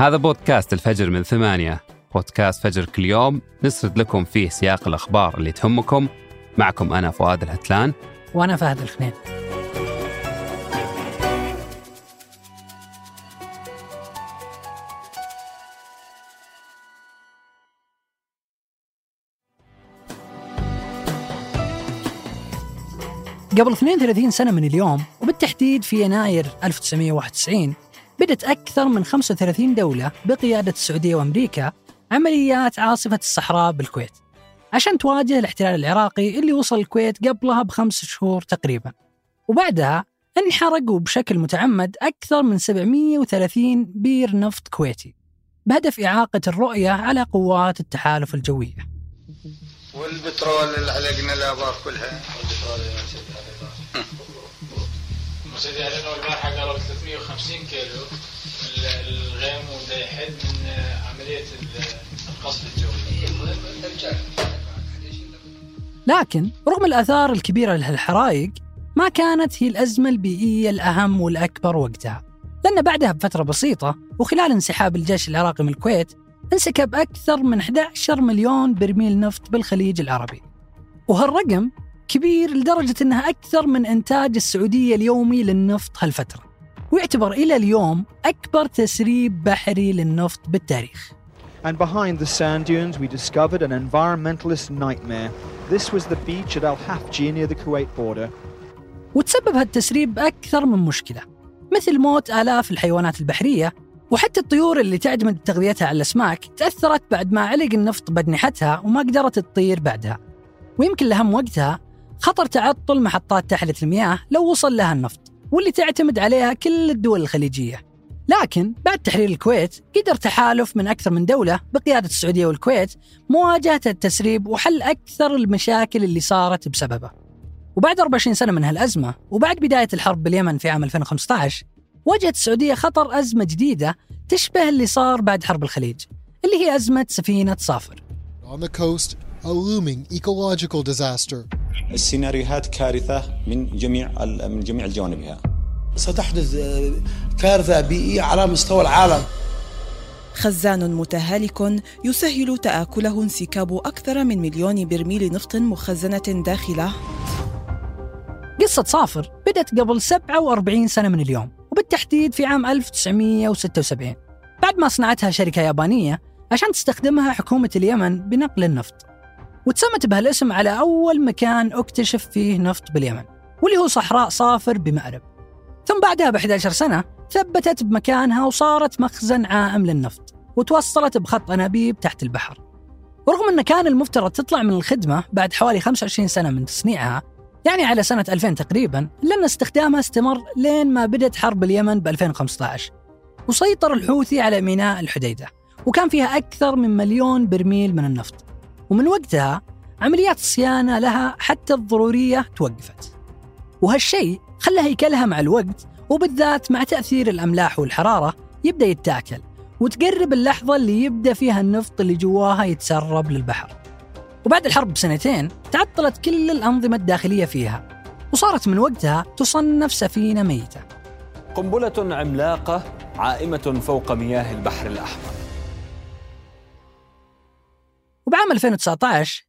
هذا بودكاست الفجر من ثمانية. بودكاست فجر كل يوم. نسرد لكم فيه سياق الأخبار اللي تهمكم. معكم أنا فؤاد الهتلان. وأنا فهد الخنين. قبل 32 سنة من اليوم وبالتحديد في يناير 1991 بدت أكثر من 35 دولة بقيادة السعودية وأمريكا عمليات عاصفة الصحراء بالكويت عشان تواجه الاحتلال العراقي اللي وصل الكويت قبلها بخمس شهور تقريبا. وبعدها انحرقوا بشكل متعمد أكثر من 730 بير نفط كويتي بهدف إعاقة الرؤية على قوات التحالف الجوية. والبترول اللي علقنا الآبار كلها. البارحه قالوا 350 كيلو. الغيم وده يحد من عملية القصف الجوي. لكن رغم الآثار الكبيرة لهالحرائق ما كانت هي الأزمة البيئية الأهم والأكبر وقتها. لأن بعدها بفترة بسيطة وخلال انسحاب الجيش العراقي من الكويت انسكب أكثر من 11 مليون برميل نفط بالخليج العربي. وهالرقم كبير لدرجة أنها أكثر من إنتاج السعودية اليومي للنفط هالفترة ويعتبر إلى اليوم أكبر تسريب بحري للنفط بالتاريخ And behind the sand dunes, we discovered an environmentalist nightmare. This was the beach at Al Hafji near the Kuwait border. وتسبب هالتسريب أكثر من مشكلة مثل موت آلاف الحيوانات البحرية وحتى الطيور اللي تعتمد تغذيتها على الأسماك تأثرت بعد ما علق النفط بأجنحتها وما قدرت تطير بعدها ويمكن الأهم وقتها خطر تعطل محطات تحلية المياه لو وصل لها النفط واللي تعتمد عليها كل الدول الخليجية. لكن بعد تحرير الكويت قدر تحالف من أكثر من دولة بقيادة السعودية والكويت مواجهة التسريب وحل أكثر المشاكل اللي صارت بسببه. وبعد 24 سنة من هالأزمة وبعد بداية الحرب باليمن في عام 2015 واجهت السعودية خطر أزمة جديدة تشبه اللي صار بعد حرب الخليج اللي هي أزمة سفينة صافر. On the coast, a looming ecological disaster. السيناريوهات كارثة من جميع من جميع جوانبها ستحدث كارثة بيئية على مستوى العالم. خزان متهالك يسهل تآكله انسكاب أكثر من مليون برميل نفط مخزنة داخلة. قصة صافر بدأت قبل 47 سنة من اليوم وبالتحديد في عام 1976 بعد ما صنعتها شركة يابانية عشان تستخدمها حكومة اليمن بنقل النفط. وتسمت بهالاسم على أول مكان أكتشف فيه نفط باليمن واللي هو صحراء صافر بمأرب. ثم بعدها ب 11 سنة ثبتت بمكانها وصارت مخزن عائم للنفط وتوصلت بخط أنابيب تحت البحر. ورغم أنه كان المفترض تطلع من الخدمة بعد حوالي 25 سنة من تصنيعها يعني على سنة 2000 تقريبا لأن استخدامها استمر لين ما بدت حرب اليمن ب 2015 وسيطر الحوثي على ميناء الحديدة وكان فيها أكثر من مليون برميل من النفط. ومن وقتها عمليات الصيانة لها حتى الضرورية توقفت. وهالشيء خلى هيكلها مع الوقت وبالذات مع تأثير الأملاح والحرارة يبدأ يتاكل وتقرب اللحظة اللي يبدأ فيها النفط اللي جواها يتسرب للبحر. وبعد الحرب بسنتين تعطلت كل الأنظمة الداخلية فيها وصارت من وقتها تصنف سفينة ميتة. قنبلة عملاقة عائمة فوق مياه البحر الأحمر. وبعام 2019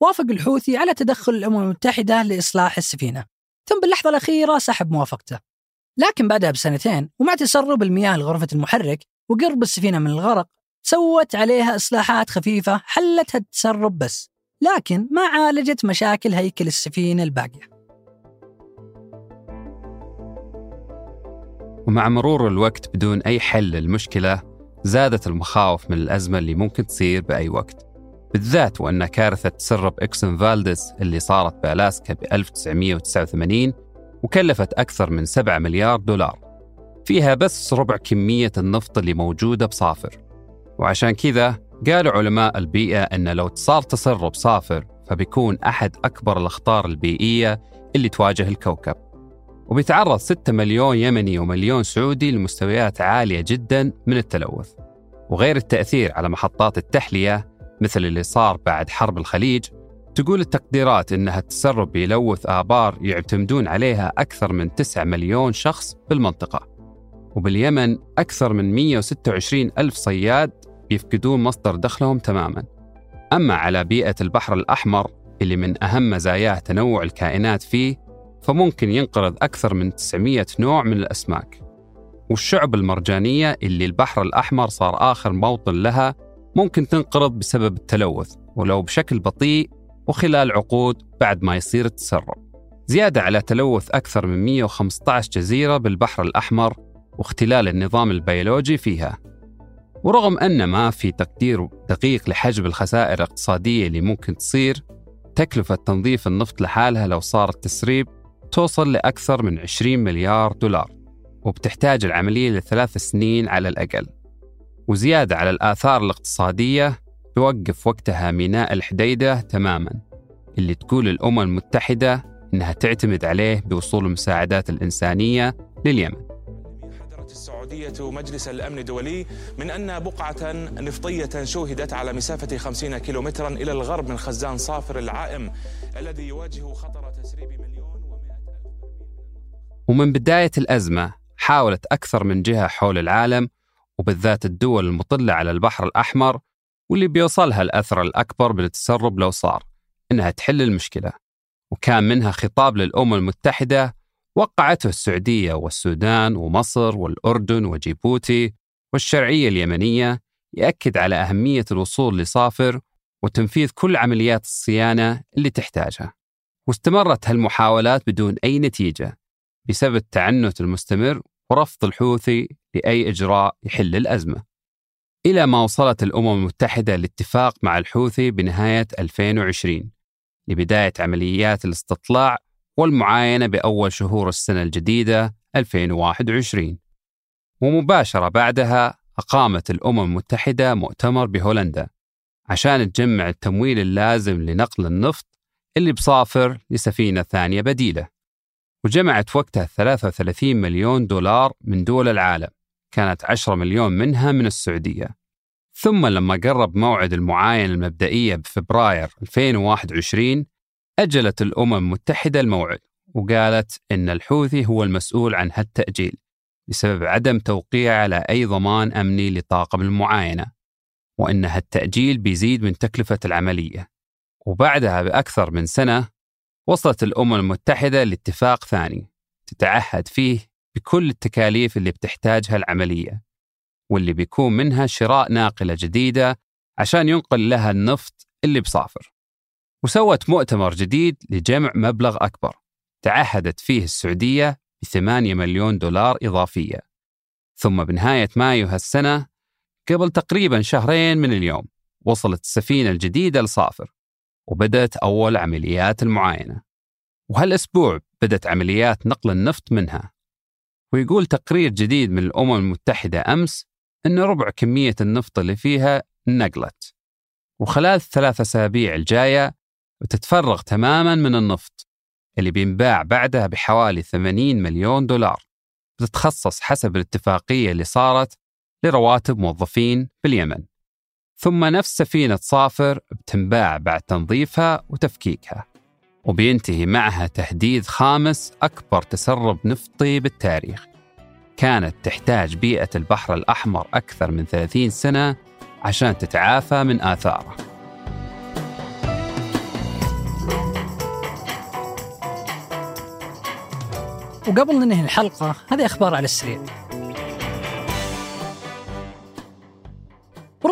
وافق الحوثي على تدخل الأمم المتحدة لإصلاح السفينة ثم باللحظة الأخيرة سحب موافقته. لكن بعدها بسنتين ومع تسرب المياه لغرفة المحرك وقرب السفينة من الغرق سوت عليها إصلاحات خفيفة حلت التسرب بس لكن ما عالجت مشاكل هيكل السفينة الباقية. ومع مرور الوقت بدون أي حل للمشكلة زادت المخاوف من الأزمة اللي ممكن تصير بأي وقت. بالذات وأن كارثة تسرب إكسون فالدس اللي صارت بألاسكا ب 1989 وكلفت أكثر من 7 مليار دولار. فيها بس ربع كمية النفط اللي موجودة بصافر. وعشان كذا قالوا علماء البيئة أن لو صار تسرب صافر فبيكون أحد أكبر الأخطار البيئية اللي تواجه الكوكب. وبيتعرض 6 مليون يمني ومليون سعودي لمستويات عالية جدا من التلوث. وغير التأثير على محطات التحلية مثل اللي صار بعد حرب الخليج تقول التقديرات إنها التسرب بيلوث آبار يعتمدون عليها أكثر من 9 مليون شخص بالمنطقة. وباليمن أكثر من 126 ألف صياد بيفقدون مصدر دخلهم تماما أما على بيئة البحر الأحمر اللي من أهم مزاياه تنوع الكائنات فيه فممكن ينقرض أكثر من 900 نوع من الأسماك والشعب المرجانية اللي البحر الأحمر صار آخر موطن لها ممكن تنقرض بسبب التلوث ولو بشكل بطيء وخلال عقود بعد ما يصير التسرب. زيادة على تلوث أكثر من 115 جزيرة بالبحر الأحمر واختلال النظام البيولوجي فيها. ورغم أن ما في تقدير دقيق لحجم الخسائر الاقتصادية اللي ممكن تصير تكلفة تنظيف النفط لحالها لو صار التسريب توصل لأكثر من 20 مليار دولار وبتحتاج العملية لثلاث سنين على الأقل. وزيادة على الآثار الاقتصادية توقف وقتها ميناء الحديدة تماما اللي تقول الأمم المتحدة إنها تعتمد عليه بوصول المساعدات الإنسانية لليمن. السعودية مجلس الأمن الدولي من أن بقعة نفطية شوهدت على مسافة 50 كيلومترا إلى الغرب من خزان صافر العائم الذي يواجه خطر تسريب مليون ومن بداية الأزمة حاولت أكثر من جهة حول العالم وبالذات الدول المطلة على البحر الأحمر واللي بيوصلها الأثر الأكبر من التسرب لو صار إنها تحل المشكلة. وكان منها خطاب للأمم المتحدة وقعته السعودية والسودان ومصر والأردن وجيبوتي والشرعية اليمنية يأكد على أهمية الوصول لصافر وتنفيذ كل عمليات الصيانة اللي تحتاجها. واستمرت هالمحاولات بدون أي نتيجة بسبب التعنت المستمر ورفض الحوثي لأي إجراء يحل الأزمة. إلى ما وصلت الأمم المتحدة لاتفاق مع الحوثي بنهاية 2020 لبداية عمليات الاستطلاع والمعاينة بأول شهور السنة الجديدة 2021 ومباشرة بعدها أقامت الأمم المتحدة مؤتمر بهولندا عشان تجمع التمويل اللازم لنقل النفط اللي بصافر لسفينة ثانية بديلة. وجمعت وقتها 33 مليون دولار من دول العالم. كانت 10 مليون منها من السعودية. ثم لما قرب موعد المعاينة المبدئية بفبراير 2021 أجلت الأمم المتحدة الموعد وقالت إن الحوثي هو المسؤول عن هالتأجيل بسبب عدم توقيعه على أي ضمان أمني لطاقم المعاينة وإن هالتأجيل بيزيد من تكلفة العملية. وبعدها بأكثر من سنة وصلت الأمم المتحدة لاتفاق ثاني تتعهد فيه بكل التكاليف اللي بتحتاجها العملية واللي بيكون منها شراء ناقلة جديدة عشان ينقل لها النفط اللي بصافر. وسوت مؤتمر جديد لجمع مبلغ أكبر تعهدت فيه السعودية بثمانية مليون دولار إضافية. ثم بنهاية مايو هالسنة قبل تقريبا شهرين من اليوم وصلت السفينة الجديدة لصافر. وبدأت أول عمليات المعاينة. وهالأسبوع بدأت عمليات نقل النفط منها. ويقول تقرير جديد من الأمم المتحدة أمس أن ربع كمية النفط اللي فيها نقلت. وخلال الثلاث أسابيع الجاية وتتفرغ تماما من النفط اللي بينباع بعدها بحوالي 80 مليون دولار. بتتخصص حسب الاتفاقية اللي صارت لرواتب موظفين باليمن. ثم نفس سفينة صافر بتنباع بعد تنظيفها وتفكيكها وبينتهي معها تهديد خامس أكبر تسرب نفطي بالتاريخ. كانت تحتاج بيئة البحر الأحمر أكثر من 30 سنة عشان تتعافى من آثاره. وقبل ننهي الحلقة هذه أخبار على السريع.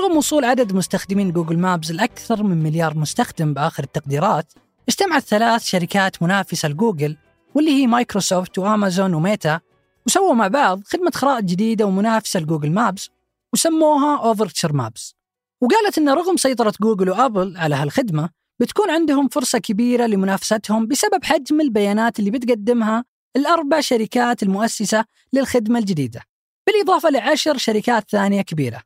ورغم وصول عدد مستخدمين جوجل مابز لأكثر من مليار مستخدم بآخر التقديرات اجتمعت ثلاث شركات منافسة لجوجل واللي هي مايكروسوفت وأمازون وميتا وسووا مع بعض خدمة خرائط جديدة ومنافسة ل Google Maps وسموها Overture Maps وقالت إن رغم سيطرة جوجل وأبل على هالخدمة بتكون عندهم فرصة كبيرة لمنافستهم بسبب حجم البيانات اللي بتقدمها الأربع شركات المؤسسة للخدمة الجديدة بالإضافة لعشر شركات ثانية كبيرة.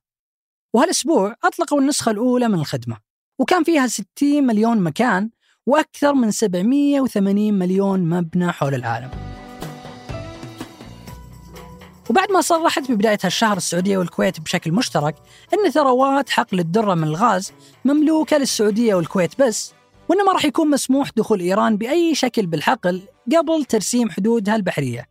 وهالأسبوع أطلقوا النسخة الأولى من الخدمة وكان فيها 60 مليون مكان وأكثر من 780 مليون مبنى حول العالم. وبعد ما صرحت ببداية هالشهر السعودية والكويت بشكل مشترك أن ثروات حقل الدرة من الغاز مملوكة للسعودية والكويت بس وأنه ما راح يكون مسموح دخول إيران بأي شكل بالحقل قبل ترسيم حدودها البحرية.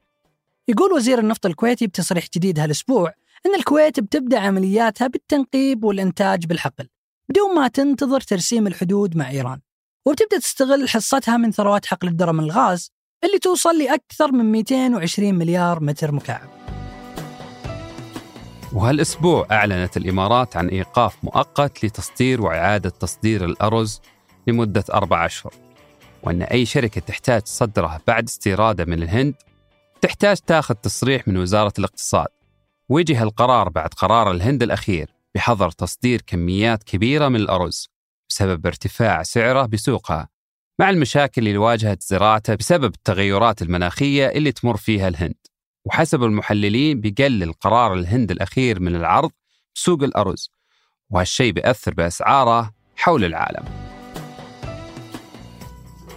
يقول وزير النفط الكويتي بتصريح جديد هالأسبوع أن الكويت بتبدأ عملياتها بالتنقيب والإنتاج بالحقل بدون ما تنتظر ترسيم الحدود مع إيران. وبتبدأ تستغل حصتها من ثروات حقل الدرم الغاز اللي توصل لأكثر من 220 مليار متر مكعب. وهالأسبوع أعلنت الإمارات عن إيقاف مؤقت لتصدير وإعادة تصدير الأرز لمدة أربع أشهر وأن أي شركة تحتاج تصدره بعد استيراده من الهند تحتاج تاخذ تصريح من وزارة الاقتصاد. ويجي هالقرار بعد قرار الهند الأخير بحظر تصدير كميات كبيرة من الأرز بسبب ارتفاع سعره بسوقها مع المشاكل اللي واجهت زراعته بسبب التغيرات المناخية اللي تمر فيها الهند. وحسب المحللين بيقلل قرار الهند الأخير من العرض بسوق الأرز وهالشيء بيأثر بأسعاره حول العالم.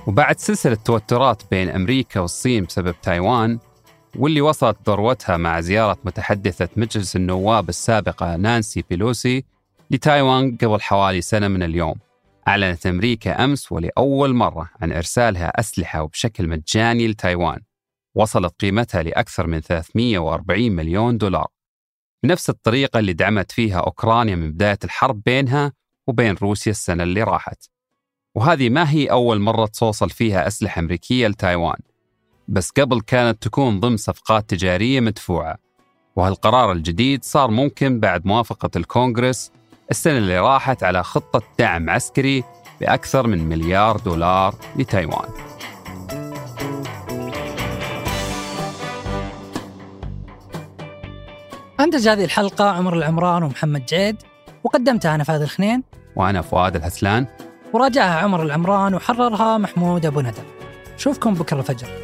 وبعد سلسلة توترات بين أمريكا والصين بسبب تايوان واللي وصلت ذروتها مع زيارة متحدثة مجلس النواب السابقة نانسي بيلوسي لتايوان قبل حوالي سنة من اليوم. أعلنت أمريكا أمس ولأول مرة عن إرسالها أسلحة وبشكل مجاني لتايوان. وصلت قيمتها لأكثر من 340 مليون دولار. بنفس الطريقة اللي دعمت فيها أوكرانيا من بداية الحرب بينها وبين روسيا السنة اللي راحت. وهذه ما هي أول مرة توصل فيها أسلحة أمريكية لتايوان. بس قبل كانت تكون ضمن صفقات تجارية مدفوعة. وهالقرار الجديد صار ممكن بعد موافقة الكونغرس السنة اللي راحت على خطة دعم عسكري بأكثر من مليار دولار لتايوان. أنتج هذه الحلقة عمر العمران ومحمد جعيد وقدمتها أنا فهد الخنين. وأنا فؤاد الهسلان. وراجعها عمر العمران وحررها محمود أبو ندى. شوفكم بكرة الفجر.